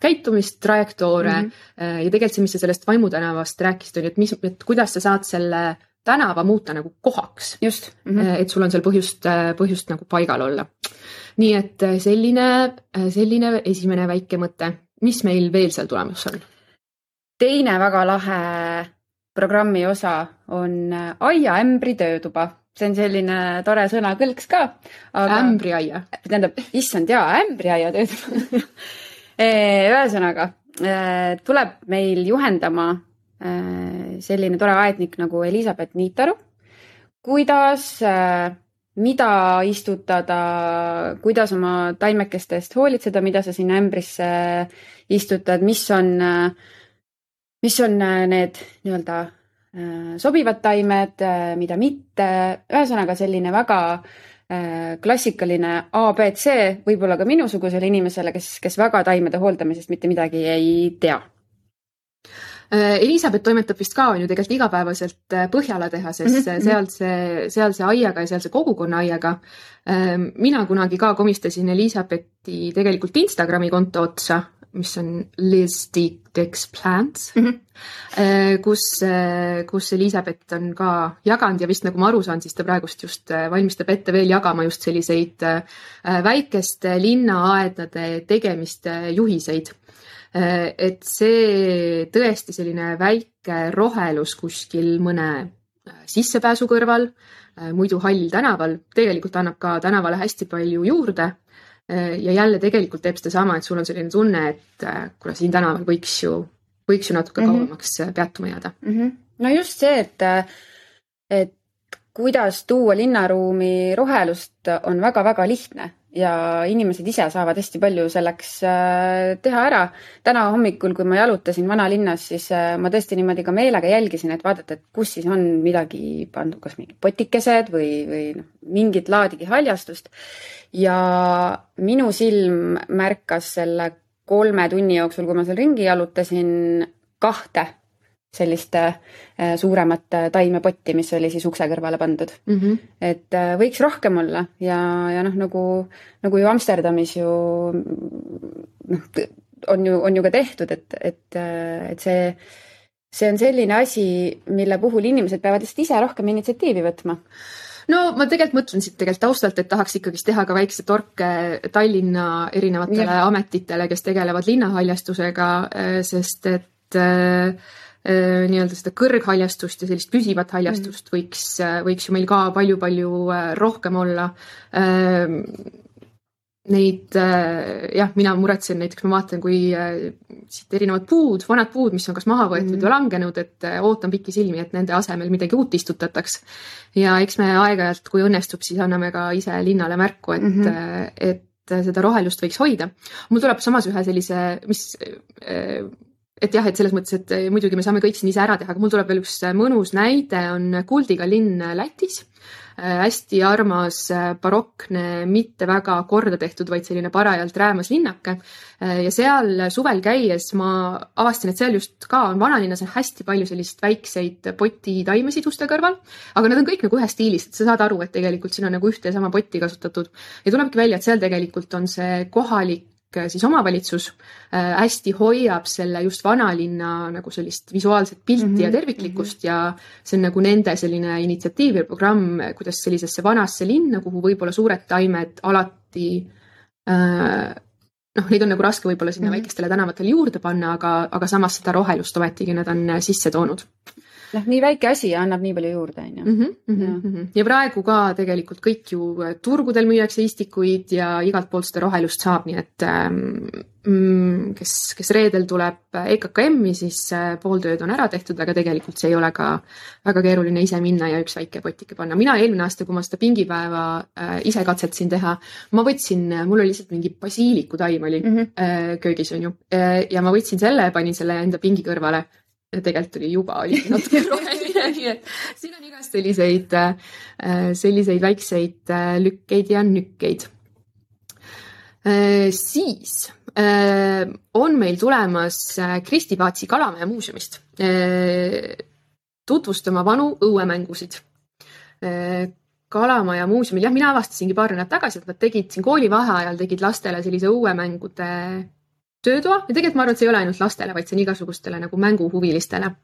käitumist, trajektoore mm -hmm. ja tegelikult see, mis sa sellest Vaimu tänavast rääkisid, on ju, et mis, et kuidas sa saad selle tänava muuta nagu kohaks. just mm. -hmm. et sul on seal põhjust, põhjust nagu paigal olla. nii et selline, selline esimene väike mõte, mis meil veel seal tulemas on? teine väga lahe programmi osa on aiaämbri töötuba, see on selline tore sõnakõlks ka aga.... ämbriaia. tähendab, issand jaa, ämbriaia töötuba (laughs) ühesõnaga tuleb meil juhendama selline tore aednik nagu Elizabeth Niitaru. kuidas, mida istutada, kuidas oma taimekeste eest hoolitseda, mida sa sinna ämbrisse istutad, mis on, mis on need nii-öelda sobivad taimed, mida mitte. ühesõnaga selline väga klassikaline abc võib-olla ka minusugusele inimesele, kes, kes väga taimede hooldamisest mitte midagi ei tea Elizabeth toimetab vist ka on ju tegelikult igapäevaselt Põhjala tehases mm, -hmm. seal see, seal see aiaga ja seal see kogukonna aiaga. mina kunagi ka komistasin Elizabethi tegelikult Instagrami konto otsa, mis on Liz Dicks Plants mm, -hmm. kus, kus Elizabeth on ka jaganud ja vist nagu ma aru saan, siis ta praegust just valmistab ette veel jagama just selliseid väikeste linnaaedade tegemiste juhiseid et see tõesti selline väike rohelus kuskil mõne sissepääsu kõrval, muidu hall tänaval, tegelikult annab ka tänavale hästi palju juurde. ja jälle tegelikult teeb sedasama, et sul on selline tunne, et kuule, siin tänaval võiks ju, võiks ju natuke mm -hmm. kauemaks peatuma jääda mm. -hmm. no just see, et, et kuidas tuua linnaruumi rohelust, on väga-väga lihtne ja inimesed ise saavad hästi palju selleks teha ära. täna hommikul, kui ma jalutasin vanalinnas, siis ma tõesti niimoodi ka meelega jälgisin, et vaadata, et kus siis on midagi pandud, kas mingid potikesed või, või noh, mingit laadigi haljastust. ja minu silm märkas selle kolme tunni jooksul, kui ma seal ringi jalutasin, kahte sellist äh, suuremat taimepotti, mis oli siis ukse kõrvale pandud mm. -hmm. et äh, võiks rohkem olla ja, ja noh, nagu, nagu ju Amsterdamis ju noh, on ju, on ju ka tehtud, et, et, et see see on selline asi, mille puhul inimesed peavad lihtsalt ise rohkem initsiatiivi võtma. no ma tegelikult mõtlen siit tegelikult taustalt, et tahaks ikkagist teha ka väikse torke Tallinna erinevatele Jah. ametitele, kes tegelevad linnahaljastusega, sest et äh, äh, nii-öelda seda kõrghaljastust ja sellist püsivat haljastust võiks, võiks ju meil ka palju-palju äh, rohkem olla. Neid jah, mina muretsen näiteks, ma vaatan, kui äh, siit erinevad puud, vanad puud, mis on kas maha võetud Mhm. või langenud, et äh, ootan pikisilmi, et nende asemel midagi uut istutataks. ja eks me aeg-ajalt, kui õnnestub, siis anname ka ise linnale märku, et mm. -hmm. et seda rohelust võiks hoida. mul tuleb samas ühe sellise, mis äh, et jah, et selles mõttes, et äh, muidugi me saame kõik siin ise ära teha, aga mul tuleb veel üks mõnus näide, on Kuldiga linn Lätis äh, hästi armas barokne, mitte väga korda tehtud, vaid selline parajalt räämas linnake. Ja seal suvel käies ma avastasin, et seal just ka on vanalinnas on hästi palju sellist väikseid potitaimesid uste kõrval, aga nad on kõik nagu ühes stiilis, et sa saad aru, et tegelikult siin on nagu ühte ja sama potti kasutatud. ja tulebki välja, et seal tegelikult on see kohalik siis omavalitsus äh, hästi hoiab selle just vanalinna nagu sellist visuaalset pilti mm -hmm. ja Mhm, terviklikkust ja see on nagu nende selline initsiatiiv ja programm, kuidas sellisesse vanasse linna, kuhu võib-olla suured taimed alati äh, noh, neid on nagu raske võib-olla sinna mm Mhm. -hmm. väikestele tänavatele juurde panna, aga, aga samas seda rohelust ometigi nad on äh, sisse toonud noh, nii väike asi ja annab nii palju juurde, on ju. mm. -hmm, mm Jah. -hmm. ja praegu ka tegelikult kõik ju äh, turgudel müüakse istikuid ja igalt poolt seda rohelust saab, nii et ähm, mm, kes, kes reedel tuleb EKKM-i, siis äh, pool tööd on ära tehtud, aga tegelikult see ei ole ka väga keeruline ise minna ja üks väike potike panna. mina eelmine aasta, kui ma seda pingipäeva äh, ise katsetasin teha, ma võtsin, mul oli lihtsalt mingi basiilikutaim oli Mhm. äh, köögis on ju äh, ja ma võtsin selle ja panin selle enda pingi kõrvale tegelikult oli juba oli natuke (laughs) roheline, nii et siin on igast selliseid, selliseid väikseid äh, lükkeid ja nükkeid. siis äh, on meil tulemas äh, Kristi Paatsi Kalamaja muuseumist tutvustama vanu õuemängusid. kalamaja muuseumil, jah, mina avastasingi paar nädalat tagasi, et nad tegid siin koolivaheajal tegid lastele sellise õuemängude töötoa ja tegelikult ma arvan, et see ei ole ainult lastele, vaid see on igasugustele nagu mänguhuvilistele.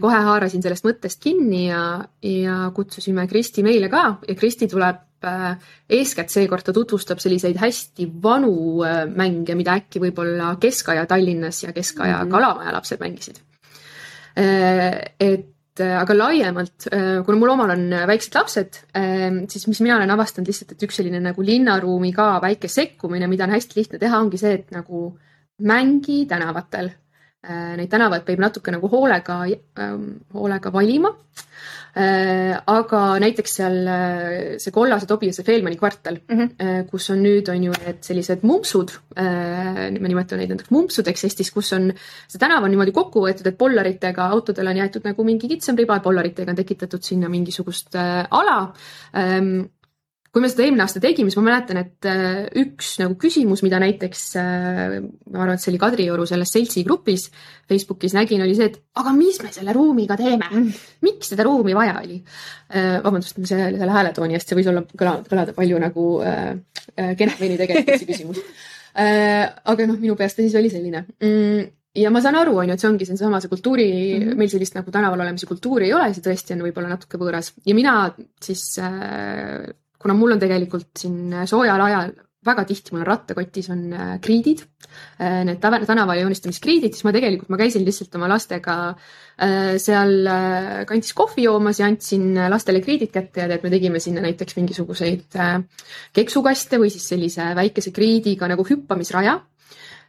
kohe haarasin sellest mõttest kinni ja, ja kutsusime Kristi meile ka ja Kristi tuleb äh, eeskätt seekord ta tutvustab selliseid hästi vanu äh, mänge, mida äkki võib-olla keskaja Tallinnas ja keskaja mm. -hmm. Kalamaja lapsed mängisid. et aga laiemalt, kuna mul omal on väiksed lapsed, siis mis mina olen avastanud lihtsalt, et üks selline nagu linnaruumi ka väike sekkumine, mida on hästi lihtne teha, ongi see, et nagu mängi tänavatel. Neid tänavaid peab natuke nagu hoolega, hoolega valima. Aga näiteks seal see Kollase Tobiase Feelmani kvartal mm, -hmm. kus on nüüd on ju need sellised mumpsud, me nimetame neid nendeks mumpsudeks Eestis, kus on see tänav on niimoodi kokku võetud, et pollaritega autodele on jäetud nagu mingi kitsam riba, pollaritega on tekitatud sinna mingisugust ala kui me seda eelmine aasta tegime, siis ma mäletan, et üks nagu küsimus, mida näiteks ma arvan, et see oli Kadrioru selles seltsi grupis Facebookis nägin, oli see, et aga mis me selle ruumiga teeme, miks seda ruumi vaja oli? vabandust, selle, selle hääletooni eest, see võis olla kõlada, kõlada palju nagu äh, kenamini tegelikult see küsimus (laughs) äh,. aga noh, minu peas ta siis oli selline mm, ja ma saan aru, on ju, et see ongi seesama see kultuuri mm, -hmm. meil sellist nagu tänaval olemise kultuuri ei ole, see tõesti on võib-olla natuke võõras ja mina siis äh, kuna mul on tegelikult siin soojal ajal väga tihti mul on rattakotis on kriidid, need tänava joonistamiskriidid, siis ma tegelikult, ma käisin lihtsalt oma lastega seal kandis kohvi joomas ja andsin lastele kriidid kätte ja tead, me tegime sinna näiteks mingisuguseid keksukaste või siis sellise väikese kriidiga nagu hüppamisraja.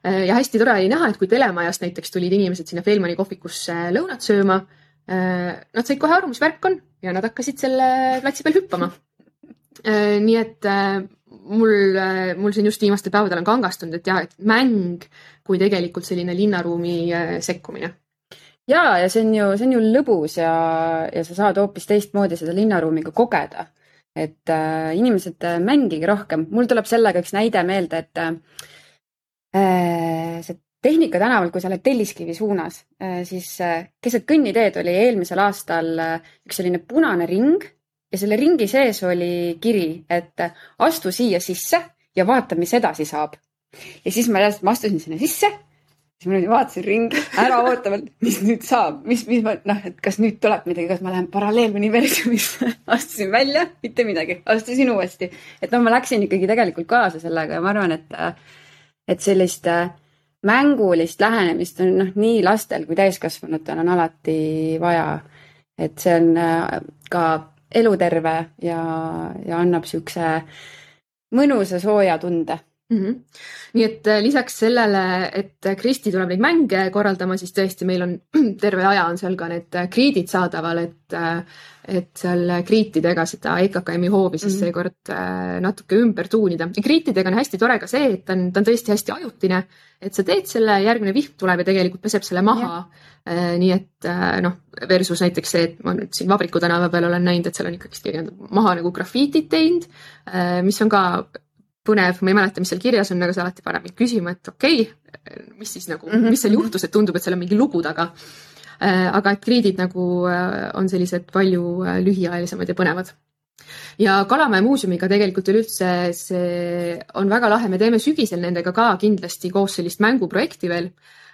Ja hästi tore oli näha, et kui telemajast näiteks tulid inimesed sinna Feilmani kohvikusse lõunat sööma, nad said kohe aru, mis värk on ja nad hakkasid selle platsi peal hüppama nii et mul, mul siin just viimastel päevadel on kangastunud, et jah, et mäng kui tegelikult selline linnaruumi sekkumine. ja, ja see on ju, see on ju lõbus ja, ja sa saad hoopis teistmoodi seda linnaruumi ka kogeda. et äh, inimesed mängige rohkem, mul tuleb sellega üks näide meelde, et äh, see Tehnika tänaval, kui sa oled Telliskivi suunas äh,, siis äh, keset kõnniteed oli eelmisel aastal äh, üks selline punane ring ja selle ringi sees oli kiri, et astu siia sisse ja vaata, mis edasi saab. ja siis ma reaalselt, ma astusin sinna sisse siis ma vaatasin ringi ära ootavalt, mis nüüd saab, mis, mis ma noh, et kas nüüd tuleb midagi, kas ma lähen paralleeluniversumisse (laughs) astusin välja, mitte midagi, astusin uuesti. et no ma läksin ikkagi tegelikult kaasa sellega ja ma arvan, et, et sellist äh, mängulist lähenemist on noh, nii lastel kui täiskasvanutel on alati vaja. et see on äh, ka eluterve ja, ja annab siukse mõnusa sooja tunde mm. -hmm. nii et äh, lisaks sellele, et Kristi tuleb neid mänge korraldama, siis tõesti meil on (clears throat) terve aja on seal ka need kriidid saadaval, et, äh, et seal kriitidega seda EKKM-i hoovi siis mm -hmm. seekord äh, natuke ümber tuunida. kriitidega on hästi tore ka see, et ta on, ta on tõesti hästi ajutine, et sa teed selle, järgmine vihm tuleb ja tegelikult peseb selle maha. nii et noh, versus näiteks see, et ma nüüd siin Vabriku tänava peal olen näinud, et seal on ikkagist keegi on maha nagu grafiitit teinud, mis on ka põnev, ma ei mäleta, mis seal kirjas on, aga see alati paneb mind küsima, et okei okay,, mis siis nagu mm, -hmm. mis seal juhtus, et tundub, et seal on mingi lugu taga. aga et kriidid nagu on sellised palju lühiajalisemad ja põnevad. ja Kalamäe muuseumiga tegelikult üleüldse see on väga lahe, me teeme sügisel nendega ka kindlasti koos sellist mänguprojekti veel Äh,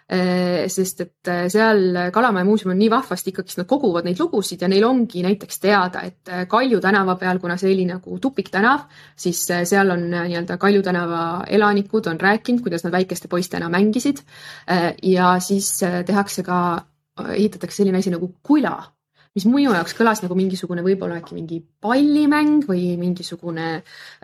sest et äh, seal Kalamaja muuseum on nii vahvasti ikkagist, nad koguvad neid lugusid ja neil ongi näiteks teada, et äh, Kalju tänava peal, kuna see oli nagu tupiktänav, siis seal on nii-öelda Kalju tänava elanikud on rääkinud, kuidas nad väikeste poistena mängisid. ja siis tehakse ka, ehitatakse selline asi nagu kula mis minu jaoks kõlas nagu mingisugune võib-olla äkki mingi pallimäng või mingisugune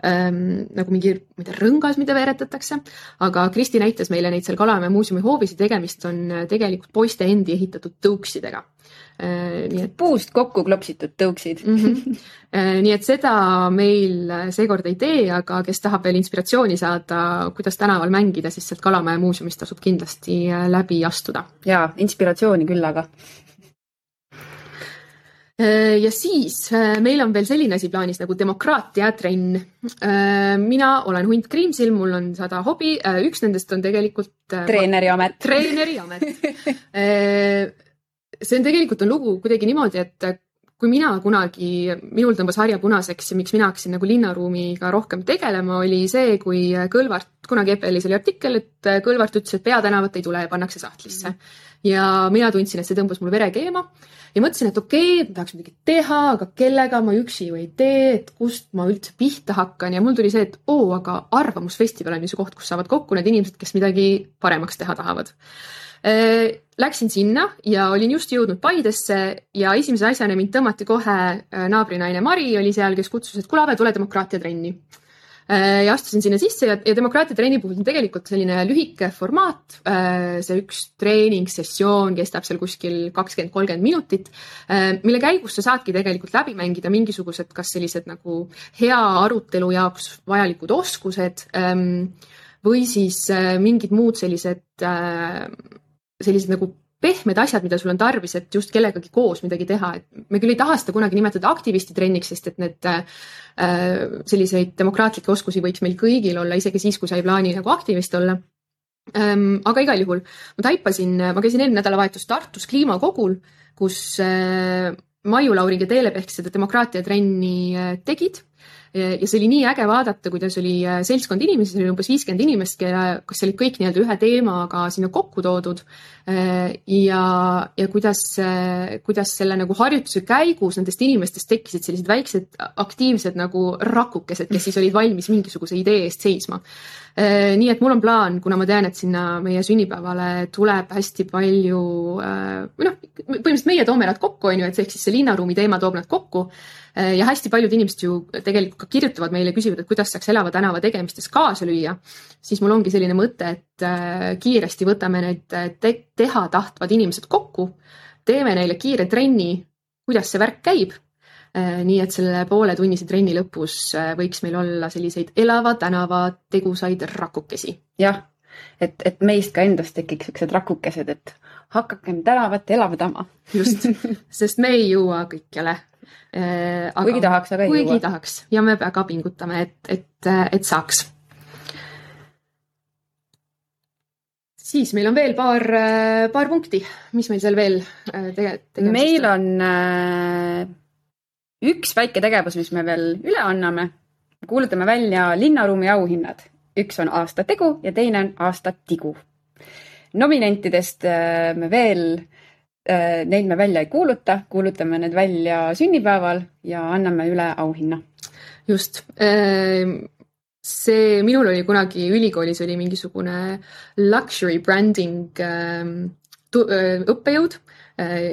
ähm, nagu mingi, ma ei tea, rõngas, mida veeretatakse. aga Kristi näitas meile neid seal Kalamäe muuseumi hoovis ja tegemist on äh, tegelikult poiste endi ehitatud tõuksidega äh,. nii et puust kokku klopsitud tõuksid mm. -hmm. (laughs) nii et seda meil seekord ei tee, aga kes tahab veel inspiratsiooni saada, kuidas tänaval mängida, siis sealt Kalamäe muuseumist tasub kindlasti läbi astuda. ja inspiratsiooni küll, aga ja siis äh, meil on veel selline asi plaanis nagu demokraatiatrenn. Äh, mina olen Hunt Kriimsil, mul on sada hobi, üks nendest on tegelikult. treeneri amet. treeneri amet (laughs) see on tegelikult on lugu kuidagi niimoodi, et kui mina kunagi, minul tõmbas harja punaseks ja miks mina hakkasin nagu linnaruumiga rohkem tegelema, oli see, kui Kõlvart, kunagi EPL-is oli artikkel, et Kõlvart ütles, et peatänavat ei tule ja pannakse sahtlisse. Ja mina tundsin, et see tõmbas mul vere keema ja mõtlesin, et okei okay,, ma tahaks midagi teha, aga kellega ma üksi ju ei tee, et kust ma üldse pihta hakkan ja mul tuli see, et oo, aga Arvamusfestival on ju see koht, kus saavad kokku need inimesed, kes midagi paremaks teha tahavad. Äh, läksin sinna ja olin just jõudnud Paidesse ja esimese asjana mind tõmmati kohe äh, naabrinaine Mari oli seal, kes kutsus, et kuule, Ave, tule demokraatia trenni ja astusin sinna sisse ja, ja demokraatia treeni puhul on tegelikult selline lühike formaat. Äh, see üks treeningsessioon kestab seal kuskil kakskümmend, kolmkümmend minutit, äh, mille käigus sa saadki tegelikult läbi mängida mingisugused, kas sellised nagu hea arutelu jaoks vajalikud oskused ähm, või siis mingid muud sellised, sellised nagu pehmed asjad, mida sul on tarvis, et just kellegagi koos midagi teha, et me küll ei taha seda kunagi nimetada aktivistitrenniks, sest et need äh, selliseid demokraatlikke oskusi võiks meil kõigil olla, isegi siis, kui sa ei plaani nagu aktivist olla ähm,. aga igal juhul ma taipasin, ma käisin eelmine nädalavahetus Tartus kliimakogul, kus äh, Maiu Lauring ja Teele Pehk seda demokraatiatrenni äh, tegid ja see oli nii äge vaadata, kuidas oli äh, seltskond inimesi, see oli umbes viiskümmend inimest, kelle, kes olid kõik nii-öelda ühe teemaga sinna kokku toodud. Äh, ja, ja kuidas, äh, kuidas selle nagu harjutuse käigus nendest inimestest tekkisid sellised väiksed aktiivsed nagu rakukesed, kes siis olid valmis mingisuguse idee eest seisma. nii et mul on plaan, kuna ma tean, et sinna meie sünnipäevale tuleb hästi palju või noh, põhimõtteliselt meie toome nad kokku, on ju, et ehk siis see linnaruumi teema toob nad kokku ja hästi paljud inimesed ju tegelikult ka kirjutavad meile, küsivad, et kuidas saaks elava tänava tegemistes kaasa lüüa. siis mul ongi selline mõte, et äh, kiiresti võtame need äh, te teha tahtvad inimesed kokku, teeme neile kiire trenni, kuidas see värk käib nii et selle pooletunnise trenni lõpus võiks meil olla selliseid elava tänava tegusaid rakukesi. jah, et, et meist ka endast tekiks siuksed rakukesed, et hakakem tänavat elavdama. just, (laughs) sest me ei jõua kõikjale Äh, aga kuigi tahaks, aga ei jõua. kuigi tahaks ja me väga pingutame, et, et, et saaks. siis meil on veel paar, paar punkti, mis meil seal veel äh, tege-, tegemisest meil on äh, üks väike tegevus, mis me veel üle anname. kuulutame välja linnaruumi auhinnad. üks on aasta tegu ja teine on aasta tigu nominentidest äh, me veel äh, neid me välja ei kuuluta, kuulutame need välja sünnipäeval ja anname üle auhinna. just see, minul oli kunagi ülikoolis oli mingisugune luxury branding ähm, äh, õppejõud,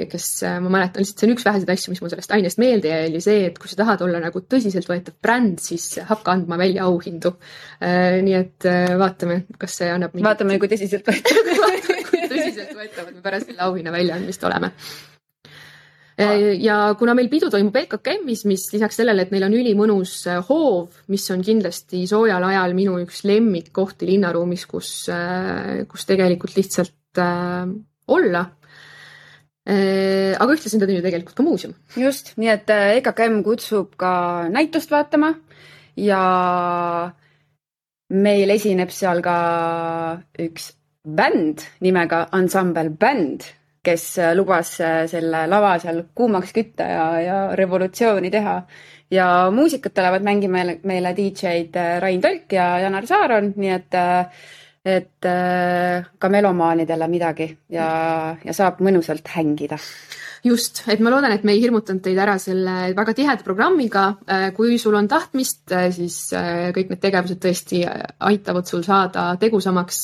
kes ma mäletan lihtsalt, see on üks väheseid asju, mis mul sellest ainest meelde jäi, oli see, et kui sa tahad olla nagu tõsiseltvõetav bränd, siis hakka andma välja auhindu. nii et äh, vaatame, kas see annab. vaatame, kui tõsiseltvõetav (laughs) tõsiseltvõetavad me pärast selle auhinna väljaandmist oleme ja kuna meil pidu toimub EKKM-is, mis lisaks sellele, et neil on ülimõnus äh, hoov, mis on kindlasti soojal ajal minu üks lemmikkohti linnaruumis, kus, äh, kus tegelikult lihtsalt äh, olla äh,. aga ühtlasi on ta ju tegelikult ka muuseum. just, nii et EKKM kutsub ka näitust vaatama ja meil esineb seal ka üks bänd nimega Ensemble Band kes äh, lubas äh, selle lava seal kuumaks kütta ja, ja revolutsiooni teha. ja muusikat tulevad mängima meile, meile DJ-d äh, Rain Tolk ja Janar Saaron, nii et, et ka melomaanidele midagi ja, ja saab mõnusalt hängida just, et ma loodan, et me ei hirmutanud teid ära selle väga tiheda programmiga. kui sul on tahtmist, siis kõik need tegevused tõesti aitavad sul saada tegusamaks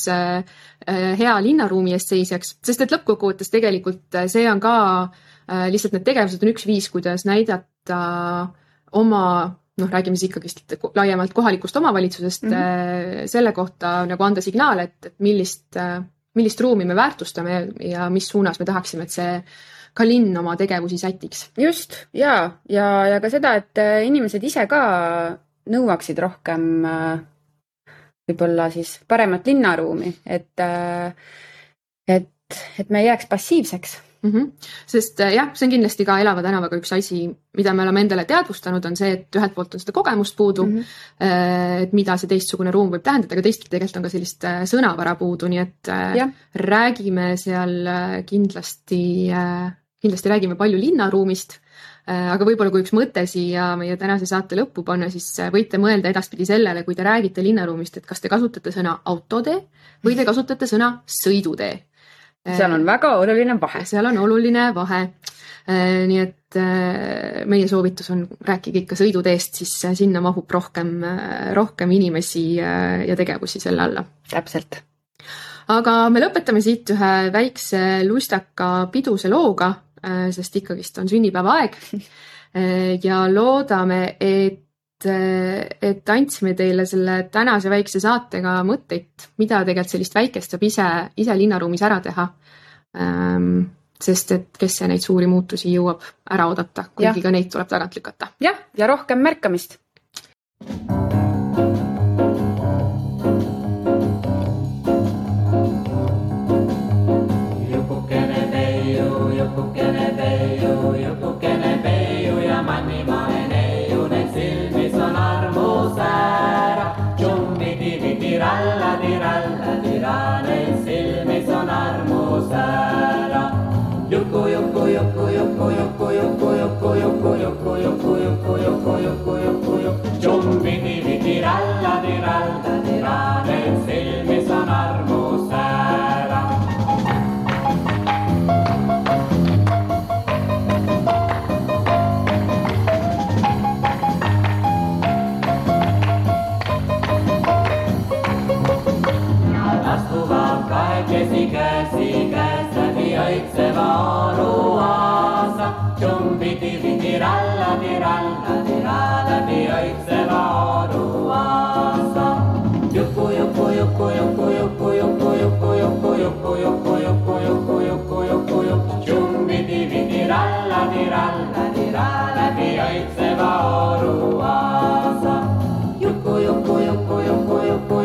hea linnaruumi eest seisjaks, sest et lõppkokkuvõttes tegelikult see on ka lihtsalt need tegevused on üks viis, kuidas näidata oma noh, räägime siis ikkagist laiemalt kohalikust omavalitsusest mm -hmm. selle kohta nagu anda signaal, et, et millist, millist ruumi me väärtustame ja mis suunas me tahaksime, et see ka linn oma tegevusi sätiks. just ja, ja, ja ka seda, et äh, inimesed ise ka nõuaksid rohkem äh, võib-olla siis paremat linnaruumi, et, äh, et, et me ei jääks passiivseks mm. -hmm. sest jah, see on kindlasti ka Elava tänavaga üks asi, mida me oleme endale teadvustanud, on see, et ühelt poolt on seda kogemust puudu mm, -hmm. et mida see teistsugune ruum võib tähendada, aga teistpidi tegelikult on ka sellist sõnavara puudu, nii et ja. räägime seal kindlasti kindlasti räägime palju linnaruumist, äh, aga võib-olla kui üks mõte siia meie tänase saate lõppu panna, siis äh, võite mõelda edaspidi sellele, kui te räägite linnaruumist, et kas te kasutate sõna autotee või te kasutate sõna sõidutee. seal on väga oluline vahe. seal on oluline vahe. Äh, nii et meie soovitus on rääkige ikka sõiduteest, siis sinna mahub rohkem, rohkem inimesi ja tegevusi selle alla. täpselt aga me lõpetame siit ühe väikse lustaka piduse looga, sest ikkagist on sünnipäevaaeg. Äh, ja loodame, et, äh, et andsime teile selle tänase väikse saatega mõtteid, mida tegelikult sellist väikest saab ise, ise linnaruumis ära teha. Ähm, sest et kes see neid suuri muutusi jõuab ära oodata, kuigi ka neid tuleb tagant lükata. jah, ja rohkem märkamist. 朋友。